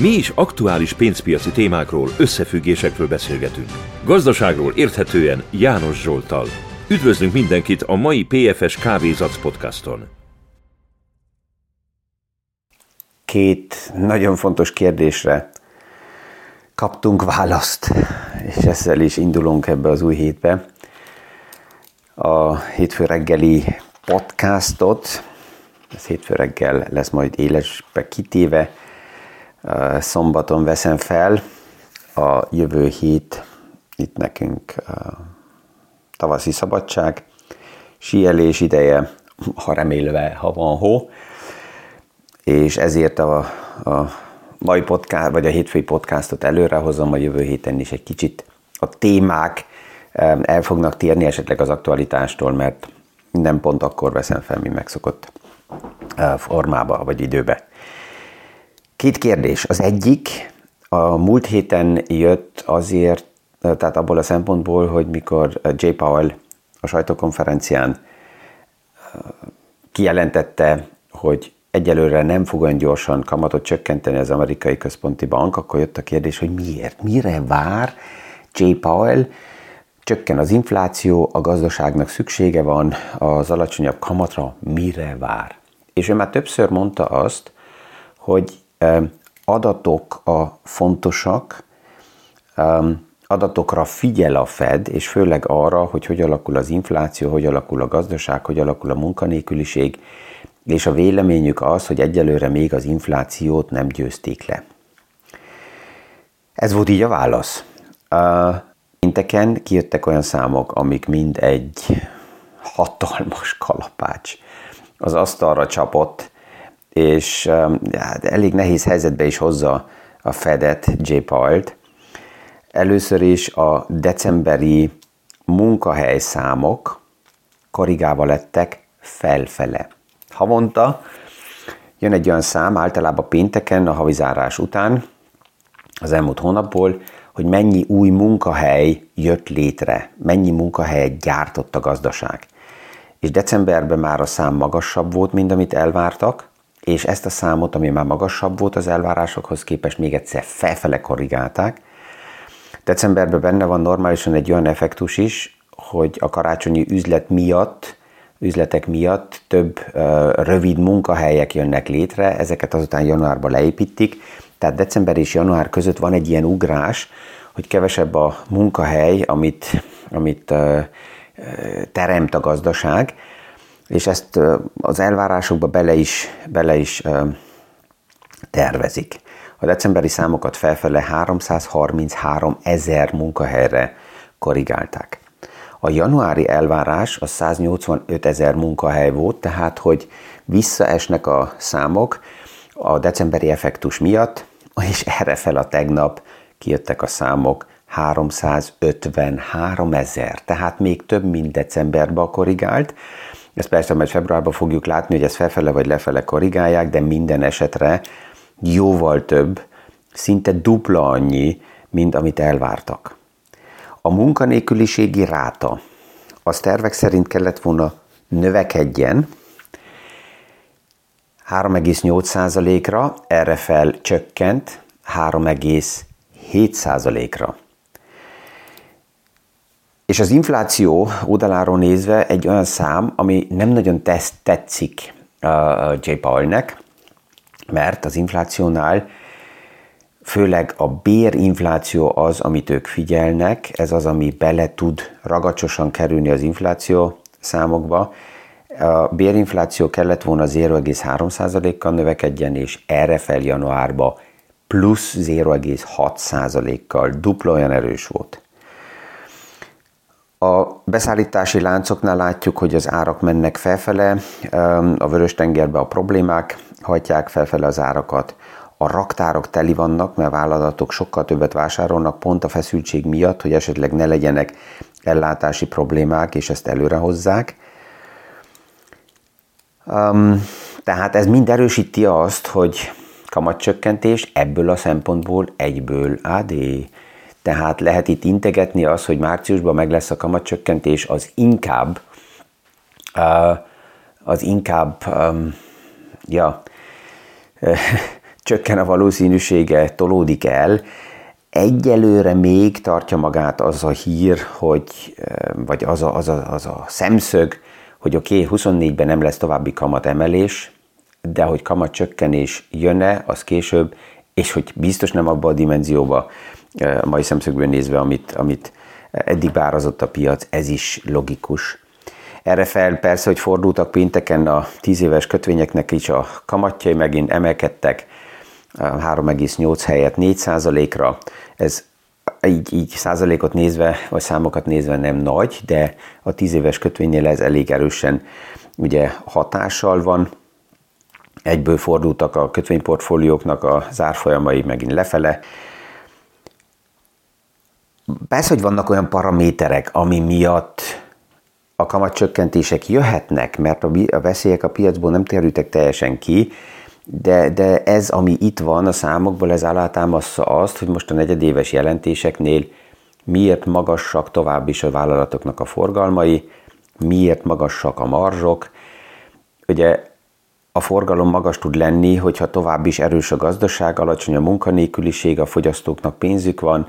Mi is aktuális pénzpiaci témákról, összefüggésekről beszélgetünk. Gazdaságról érthetően János Zsoltal. Üdvözlünk mindenkit a mai PFS Kávézac podcaston. Két nagyon fontos kérdésre kaptunk választ, és ezzel is indulunk ebbe az új hétbe. A hétfő reggeli podcastot, ez hétfő reggel lesz majd élesbe kitéve, szombaton veszem fel, a jövő hét itt nekünk tavaszi szabadság, síelés ideje, ha remélve, ha van hó, és ezért a, a mai podcast, vagy a hétfői podcastot előrehozom, a jövő héten is egy kicsit a témák el fognak térni esetleg az aktualitástól, mert nem pont akkor veszem fel, mi megszokott formába vagy időbe. Két kérdés. Az egyik, a múlt héten jött azért, tehát abból a szempontból, hogy mikor J. Powell a sajtókonferencián kijelentette, hogy egyelőre nem fog olyan gyorsan kamatot csökkenteni az amerikai központi bank, akkor jött a kérdés, hogy miért? Mire vár J. Powell? Csökken az infláció, a gazdaságnak szüksége van az alacsonyabb kamatra, mire vár? És ő már többször mondta azt, hogy adatok a fontosak, adatokra figyel a Fed, és főleg arra, hogy hogy alakul az infláció, hogy alakul a gazdaság, hogy alakul a munkanélküliség, és a véleményük az, hogy egyelőre még az inflációt nem győzték le. Ez volt így a válasz. Inteken kijöttek olyan számok, amik mind egy hatalmas kalapács az asztalra csapott, és hát elég nehéz helyzetbe is hozza a Fedet, J. Powell-t. Először is a decemberi munkahely számok korrigálva lettek felfele. Havonta jön egy olyan szám, általában pénteken, a havizárás után, az elmúlt hónapból, hogy mennyi új munkahely jött létre, mennyi munkahelyet gyártott a gazdaság. És decemberben már a szám magasabb volt, mint amit elvártak, és ezt a számot, ami már magasabb volt az elvárásokhoz képest, még egyszer felfele korrigálták. Decemberben benne van normálisan egy olyan effektus is, hogy a karácsonyi üzlet miatt, üzletek miatt több uh, rövid munkahelyek jönnek létre, ezeket azután januárban leépítik, tehát december és január között van egy ilyen ugrás, hogy kevesebb a munkahely, amit, amit uh, teremt a gazdaság, és ezt az elvárásokba bele is, bele is tervezik. A decemberi számokat felfele 333 ezer munkahelyre korrigálták. A januári elvárás a 185 ezer munkahely volt, tehát hogy visszaesnek a számok a decemberi effektus miatt, és erre fel a tegnap kijöttek a számok 353 ezer, tehát még több, mint decemberben korrigált, ezt persze majd februárban fogjuk látni, hogy ezt felfele vagy lefele korrigálják, de minden esetre jóval több, szinte dupla annyi, mint amit elvártak. A munkanélküliségi ráta az tervek szerint kellett volna növekedjen 3,8%-ra, erre fel csökkent 3,7%-ra. És az infláció oldaláról nézve egy olyan szám, ami nem nagyon tesz, tetszik uh, J. Powell-nek, mert az inflációnál főleg a bérinfláció az, amit ők figyelnek, ez az, ami bele tud ragacsosan kerülni az infláció számokba. A bérinfláció kellett volna 0,3%-kal növekedjen, és erre fel januárba plusz 0,6%-kal dupla olyan erős volt. A beszállítási láncoknál látjuk, hogy az árak mennek felfele, a Vörös-tengerbe a problémák hajtják felfele az árakat, a raktárok teli vannak, mert vállalatok sokkal többet vásárolnak pont a feszültség miatt, hogy esetleg ne legyenek ellátási problémák, és ezt előre hozzák. Um, tehát ez mind erősíti azt, hogy kamatcsökkentés ebből a szempontból egyből AD. Tehát lehet itt integetni az, hogy márciusban meg lesz a kamatcsökkentés, az inkább az inkább ja, csökken a valószínűsége, tolódik el. Egyelőre még tartja magát az a hír, hogy, vagy az a, az a, az a szemszög, hogy oké, okay, 24-ben nem lesz további kamat emelés, de hogy kamat csökkenés jönne, az később, és hogy biztos nem abba a dimenzióba, a mai szemszögből nézve, amit, amit eddig várazott a piac, ez is logikus. Erre fel persze, hogy fordultak pénteken a 10 éves kötvényeknek is a kamatjai megint emelkedtek 3,8 helyett 4 százalékra. Ez így, így százalékot nézve, vagy számokat nézve nem nagy, de a 10 éves kötvénynél ez elég erősen ugye hatással van. Egyből fordultak a kötvényportfólióknak a zárfolyamai megint lefele. Persze, hogy vannak olyan paraméterek, ami miatt a kamatcsökkentések jöhetnek, mert a veszélyek a piacból nem terültek teljesen ki, de, de ez, ami itt van a számokból, ez alátámaszza azt, hogy most a negyedéves jelentéseknél miért magasak tovább is a vállalatoknak a forgalmai, miért magasak a marzsok. Ugye a forgalom magas tud lenni, hogyha tovább is erős a gazdaság, alacsony a munkanélküliség, a fogyasztóknak pénzük van,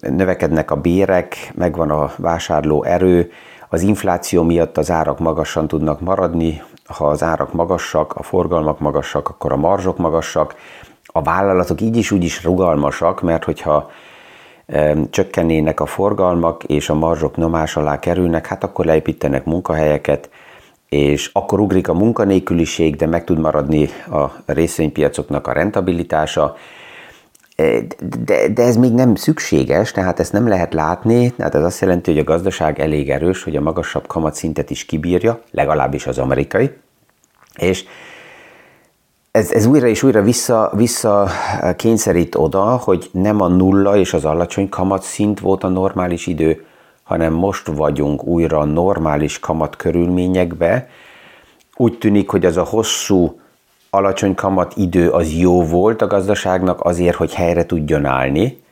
növekednek a bérek, megvan a vásárló erő, az infláció miatt az árak magasan tudnak maradni, ha az árak magasak, a forgalmak magasak, akkor a marzsok magasak, a vállalatok így is úgy is rugalmasak, mert hogyha csökkennének a forgalmak, és a marzsok nyomás alá kerülnek, hát akkor leépítenek munkahelyeket, és akkor ugrik a munkanélküliség, de meg tud maradni a részvénypiacoknak a rentabilitása, de, de ez még nem szükséges, tehát ezt nem lehet látni, tehát ez azt jelenti, hogy a gazdaság elég erős, hogy a magasabb kamatszintet is kibírja, legalábbis az amerikai, és ez, ez újra és újra vissza, vissza kényszerít oda, hogy nem a nulla és az alacsony kamatszint volt a normális idő, hanem most vagyunk újra normális kamat körülményekbe. Úgy tűnik, hogy az a hosszú alacsony kamat idő az jó volt a gazdaságnak azért, hogy helyre tudjon állni,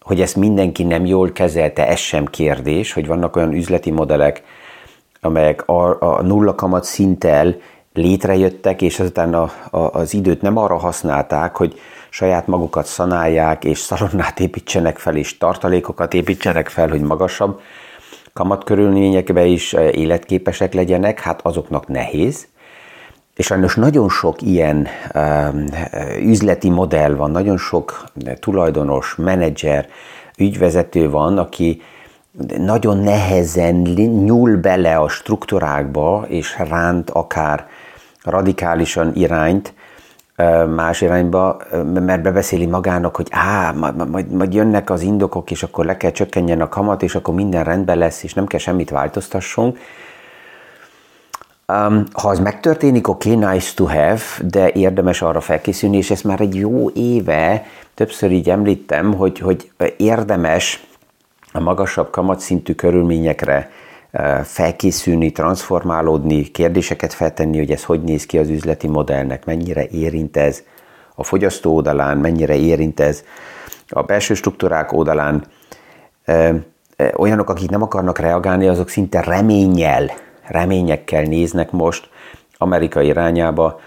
hogy ezt mindenki nem jól kezelte, ez sem kérdés, hogy vannak olyan üzleti modellek, amelyek a, a nulla kamat szinttel létrejöttek, és azután a, a, az időt nem arra használták, hogy saját magukat szanálják, és szalonnát építsenek fel, és tartalékokat építsenek fel, hogy magasabb kamatkörülményekbe is életképesek legyenek, hát azoknak nehéz. És sajnos nagyon sok ilyen üzleti modell van, nagyon sok tulajdonos, menedzser, ügyvezető van, aki nagyon nehezen nyúl bele a struktúrákba, és ránt akár radikálisan irányt, más irányba, mert bebeszéli magának, hogy á, majd, majd jönnek az indokok, és akkor le kell csökkenjen a kamat, és akkor minden rendben lesz, és nem kell semmit változtassunk Um, ha az megtörténik, oké, okay, nice to have, de érdemes arra felkészülni, és ezt már egy jó éve többször így említem, hogy, hogy érdemes a magasabb kamatszintű körülményekre felkészülni, transformálódni, kérdéseket feltenni, hogy ez hogy néz ki az üzleti modellnek, mennyire érint ez a fogyasztó oldalán, mennyire érint ez a belső struktúrák oldalán. Olyanok, akik nem akarnak reagálni, azok szinte reménnyel reményekkel néznek most Amerika irányába,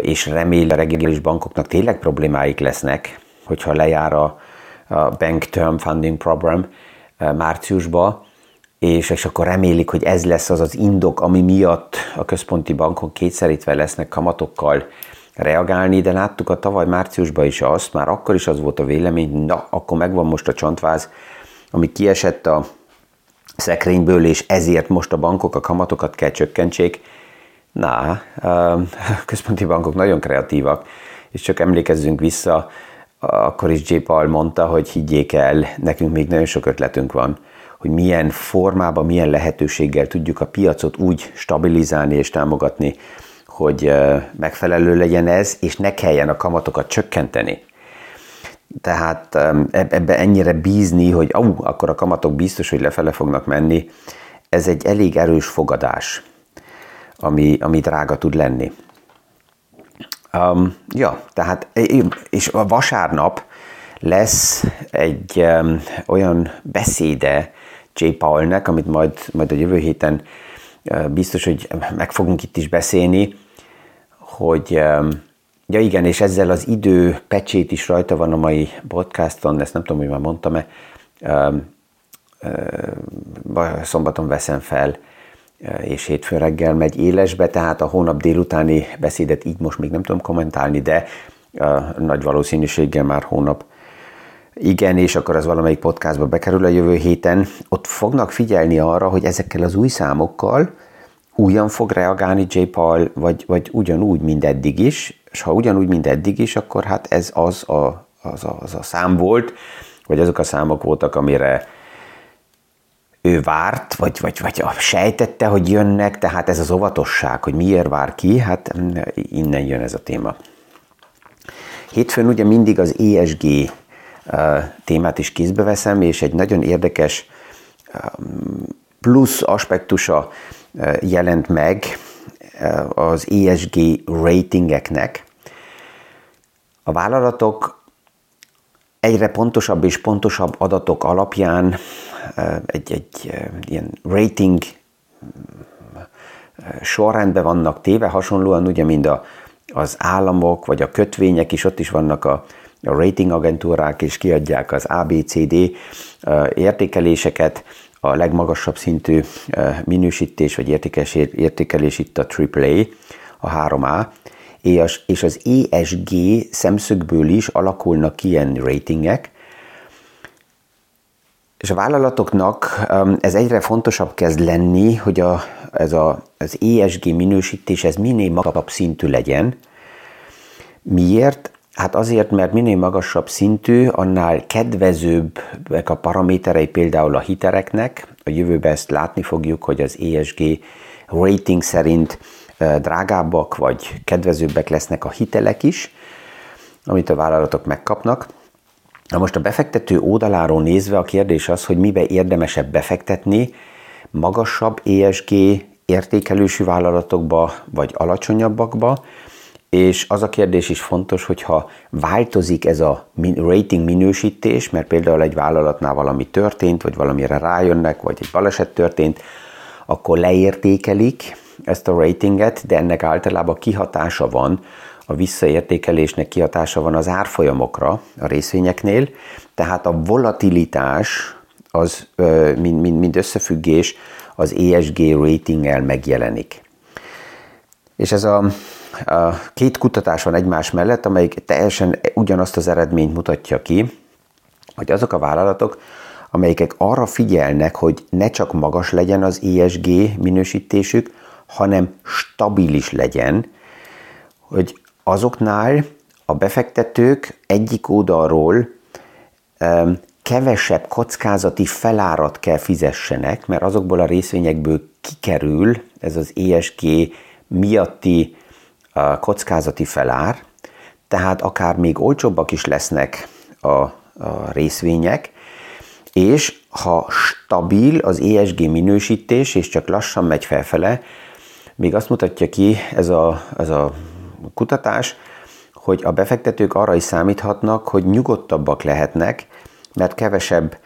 és remél a regionális bankoknak tényleg problémáik lesznek, hogyha lejár a, Bank Term Funding Program márciusba, és, és akkor remélik, hogy ez lesz az az indok, ami miatt a központi bankok kétszerítve lesznek kamatokkal reagálni, de láttuk a tavaly márciusban is azt, már akkor is az volt a vélemény, na, akkor megvan most a csontváz, ami kiesett a szekrényből, és ezért most a bankok a kamatokat kell csökkentsék. Na, a központi bankok nagyon kreatívak, és csak emlékezzünk vissza, akkor is J. Paul mondta, hogy higgyék el, nekünk még nagyon sok ötletünk van, hogy milyen formában, milyen lehetőséggel tudjuk a piacot úgy stabilizálni és támogatni, hogy megfelelő legyen ez, és ne kelljen a kamatokat csökkenteni. Tehát ebbe ennyire bízni, hogy ó, akkor a kamatok biztos, hogy lefele fognak menni, ez egy elég erős fogadás, ami, ami drága tud lenni. Um, ja, tehát, és a vasárnap lesz egy um, olyan beszéde J. Paulnek, amit majd, majd a jövő héten uh, biztos, hogy meg fogunk itt is beszélni, hogy um, Ja igen, és ezzel az idő pecsét is rajta van a mai podcaston, ezt nem tudom, hogy már mondtam-e, szombaton veszem fel, és hétfő reggel megy élesbe, tehát a hónap délutáni beszédet így most még nem tudom kommentálni, de nagy valószínűséggel már hónap. Igen, és akkor az valamelyik podcastba bekerül a jövő héten, ott fognak figyelni arra, hogy ezekkel az új számokkal újan fog reagálni J. Paul, vagy, vagy ugyanúgy, mint eddig is, és ha ugyanúgy, mint eddig is, akkor hát ez az a, az a, az a szám volt, vagy azok a számok voltak, amire ő várt, vagy, vagy, vagy sejtette, hogy jönnek, tehát ez az óvatosság, hogy miért vár ki, hát innen jön ez a téma. Hétfőn ugye mindig az ESG témát is kézbe veszem, és egy nagyon érdekes plusz aspektusa jelent meg az ESG ratingeknek. A vállalatok egyre pontosabb és pontosabb adatok alapján egy, egy ilyen rating sorrendben vannak téve, hasonlóan ugye, mint a, az államok, vagy a kötvények is, ott is vannak a, a rating agentúrák, és kiadják az ABCD értékeléseket, a legmagasabb szintű minősítés vagy értékelés, értékelés itt a AAA, a 3A, és az ESG szemszögből is alakulnak ilyen ratingek, és a vállalatoknak ez egyre fontosabb kezd lenni, hogy a, ez a, az ESG minősítés ez minél magasabb szintű legyen. Miért? Hát azért, mert minél magasabb szintű, annál kedvezőbbek a paraméterei például a hitereknek. A jövőben ezt látni fogjuk, hogy az ESG rating szerint drágábbak vagy kedvezőbbek lesznek a hitelek is, amit a vállalatok megkapnak. Na most a befektető oldaláról nézve a kérdés az, hogy mibe érdemesebb befektetni, magasabb ESG értékelősű vállalatokba vagy alacsonyabbakba, és az a kérdés is fontos, hogyha változik ez a rating minősítés, mert például egy vállalatnál valami történt, vagy valamire rájönnek, vagy egy baleset történt, akkor leértékelik ezt a ratinget, de ennek általában kihatása van, a visszaértékelésnek kihatása van az árfolyamokra a részvényeknél, tehát a volatilitás az mind, mind, mind összefüggés az ESG ratinggel megjelenik. És ez a két kutatás van egymás mellett, amelyik teljesen ugyanazt az eredményt mutatja ki, hogy azok a vállalatok, amelyek arra figyelnek, hogy ne csak magas legyen az ESG minősítésük, hanem stabilis legyen, hogy azoknál a befektetők egyik oldalról kevesebb kockázati felárat kell fizessenek, mert azokból a részvényekből kikerül ez az ESG miatti kockázati felár, tehát akár még olcsóbbak is lesznek a, a részvények, és ha stabil az ESG minősítés, és csak lassan megy felfele, még azt mutatja ki ez a, ez a kutatás, hogy a befektetők arra is számíthatnak, hogy nyugodtabbak lehetnek, mert kevesebb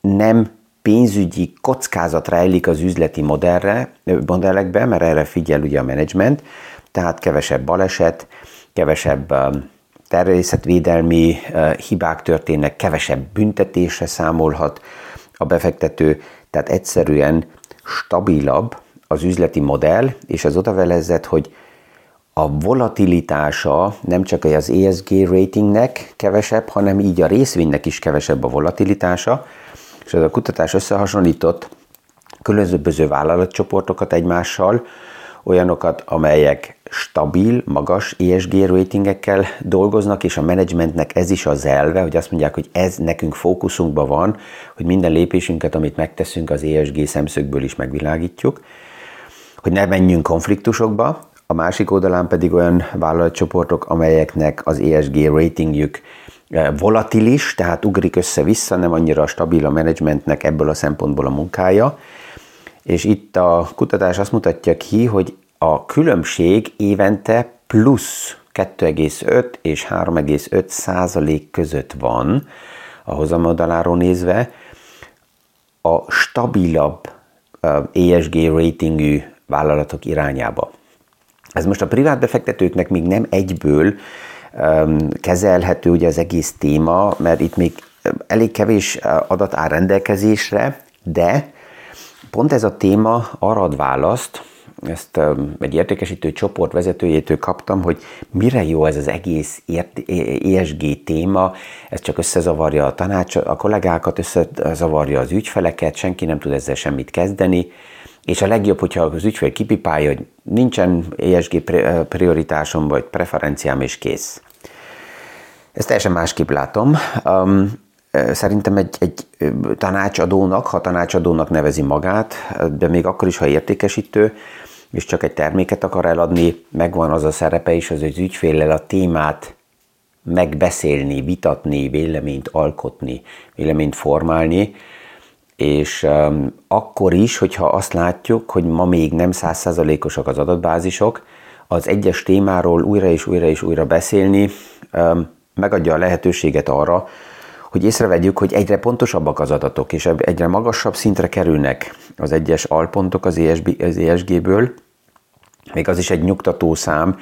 nem pénzügyi kockázat rejlik az üzleti modellre, modellekbe, mert erre figyel ugye a menedzsment, tehát kevesebb baleset, kevesebb um, természetvédelmi uh, hibák történnek, kevesebb büntetésre számolhat a befektető, tehát egyszerűen stabilabb az üzleti modell, és az oda vezet, hogy a volatilitása nem csak az ESG ratingnek kevesebb, hanem így a részvénynek is kevesebb a volatilitása, és ez a kutatás összehasonlított különböző vállalatcsoportokat egymással, olyanokat, amelyek stabil, magas ESG ratingekkel dolgoznak, és a menedzsmentnek ez is az elve, hogy azt mondják, hogy ez nekünk fókuszunkban van, hogy minden lépésünket, amit megteszünk, az ESG szemszögből is megvilágítjuk, hogy ne menjünk konfliktusokba, a másik oldalán pedig olyan vállalatcsoportok, amelyeknek az ESG ratingjük volatilis, tehát ugrik össze-vissza, nem annyira stabil a menedzsmentnek ebből a szempontból a munkája, és itt a kutatás azt mutatja ki, hogy a különbség évente plusz 2,5 és 3,5 százalék között van a hozamoldaláról nézve a stabilabb ESG ratingű vállalatok irányába. Ez most a privát befektetőknek még nem egyből kezelhető ugye az egész téma, mert itt még elég kevés adat áll rendelkezésre, de pont ez a téma arra ad választ, ezt egy értékesítő csoport vezetőjétől kaptam, hogy mire jó ez az egész ESG téma, ez csak összezavarja a tanács, a kollégákat, összezavarja az ügyfeleket, senki nem tud ezzel semmit kezdeni, és a legjobb, hogyha az ügyfél kipipálja, hogy nincsen ESG prioritásom, vagy preferenciám, és kész. Ezt teljesen másképp látom. Um, szerintem egy, egy tanácsadónak, ha tanácsadónak nevezi magát, de még akkor is, ha értékesítő, és csak egy terméket akar eladni, megvan az a szerepe is, az az ügyféllel a témát megbeszélni, vitatni, véleményt alkotni, véleményt formálni, és um, akkor is, hogyha azt látjuk, hogy ma még nem százszázalékosak az adatbázisok, az egyes témáról újra és újra és újra beszélni um, megadja a lehetőséget arra, hogy észrevegyük, hogy egyre pontosabbak az adatok, és egyre magasabb szintre kerülnek az egyes alpontok az, ESB, az ESG-ből. Még az is egy nyugtató szám,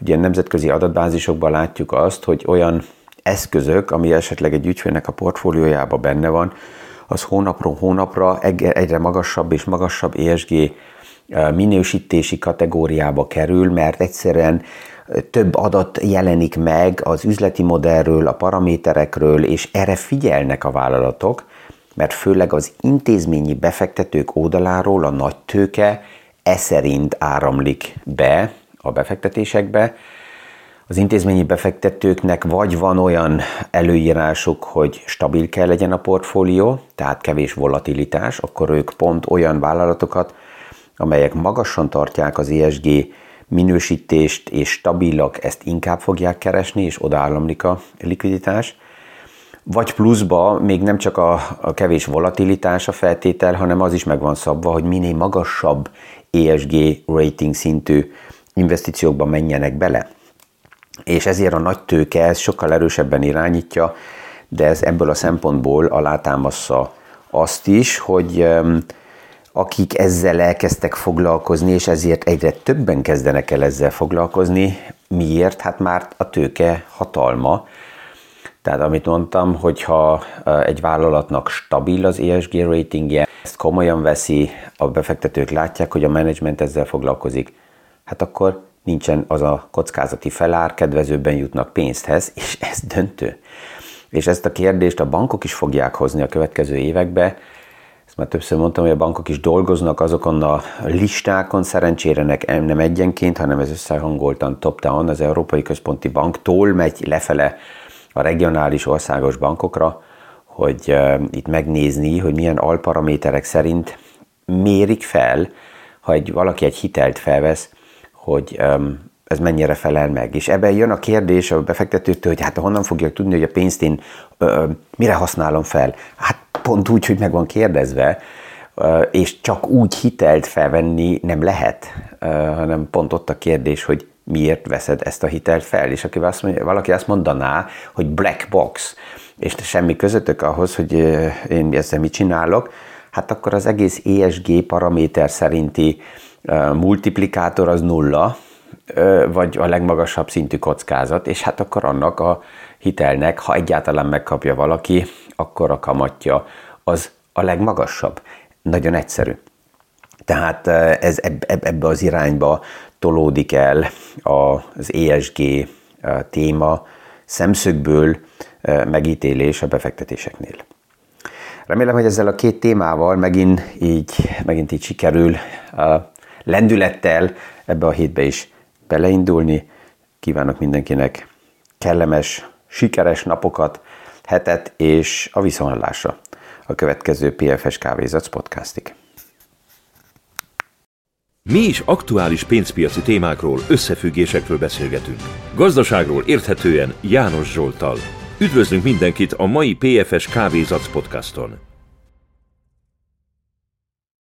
ugye nemzetközi adatbázisokban látjuk azt, hogy olyan eszközök, ami esetleg egy ügyfélnek a portfóliójában benne van, az hónapról hónapra egyre magasabb és magasabb ESG minősítési kategóriába kerül, mert egyszerűen több adat jelenik meg az üzleti modellről, a paraméterekről, és erre figyelnek a vállalatok, mert főleg az intézményi befektetők oldaláról a nagy tőke e szerint áramlik be a befektetésekbe. Az intézményi befektetőknek vagy van olyan előírásuk, hogy stabil kell legyen a portfólió, tehát kevés volatilitás, akkor ők pont olyan vállalatokat, amelyek magasan tartják az ESG minősítést és stabilak, ezt inkább fogják keresni, és odaállamlik a likviditás. Vagy pluszba még nem csak a, a kevés volatilitás a feltétel, hanem az is meg van szabva, hogy minél magasabb ESG rating szintű investíciókba menjenek bele. És ezért a nagy tőke ez sokkal erősebben irányítja, de ez ebből a szempontból alátámaszza azt is, hogy akik ezzel elkezdtek foglalkozni, és ezért egyre többen kezdenek el ezzel foglalkozni. Miért? Hát már a tőke hatalma. Tehát amit mondtam, hogyha egy vállalatnak stabil az ESG ratingje, ezt komolyan veszi, a befektetők látják, hogy a menedzsment ezzel foglalkozik, hát akkor nincsen az a kockázati felár, kedvezőbben jutnak pénzthez, és ez döntő. És ezt a kérdést a bankok is fogják hozni a következő évekbe, ezt már többször mondtam, hogy a bankok is dolgoznak azokon a listákon, szerencsére nem egyenként, hanem ez összehangoltan top-down az Európai Központi Banktól megy lefele a regionális országos bankokra, hogy itt megnézni, hogy milyen alparaméterek szerint mérik fel, ha egy, valaki egy hitelt felvesz, hogy ez mennyire felel meg. És ebben jön a kérdés a befektetőtől, hogy hát honnan fogják tudni, hogy a pénzt én ö, mire használom fel. Hát pont úgy, hogy meg van kérdezve, és csak úgy hitelt felvenni nem lehet, hanem pont ott a kérdés, hogy miért veszed ezt a hitelt fel, és aki azt mondja, valaki azt mondaná, hogy black box, és semmi közöttök ahhoz, hogy én ezzel mit csinálok, hát akkor az egész ESG paraméter szerinti multiplikátor az nulla, vagy a legmagasabb szintű kockázat, és hát akkor annak a hitelnek, ha egyáltalán megkapja valaki, akkor a kamatja az a legmagasabb. Nagyon egyszerű. Tehát ez ebbe az irányba tolódik el az ESG téma szemszögből megítélés a befektetéseknél. Remélem, hogy ezzel a két témával megint így, megint így sikerül lendülettel ebbe a hétbe is beleindulni. Kívánok mindenkinek kellemes, sikeres napokat, hetet és a viszontlásra a következő PFS Kávézac podcastig. Mi is aktuális pénzpiaci témákról, összefüggésekről beszélgetünk. Gazdaságról érthetően János Zsoltal. Üdvözlünk mindenkit a mai PFS Kávézac podcaston!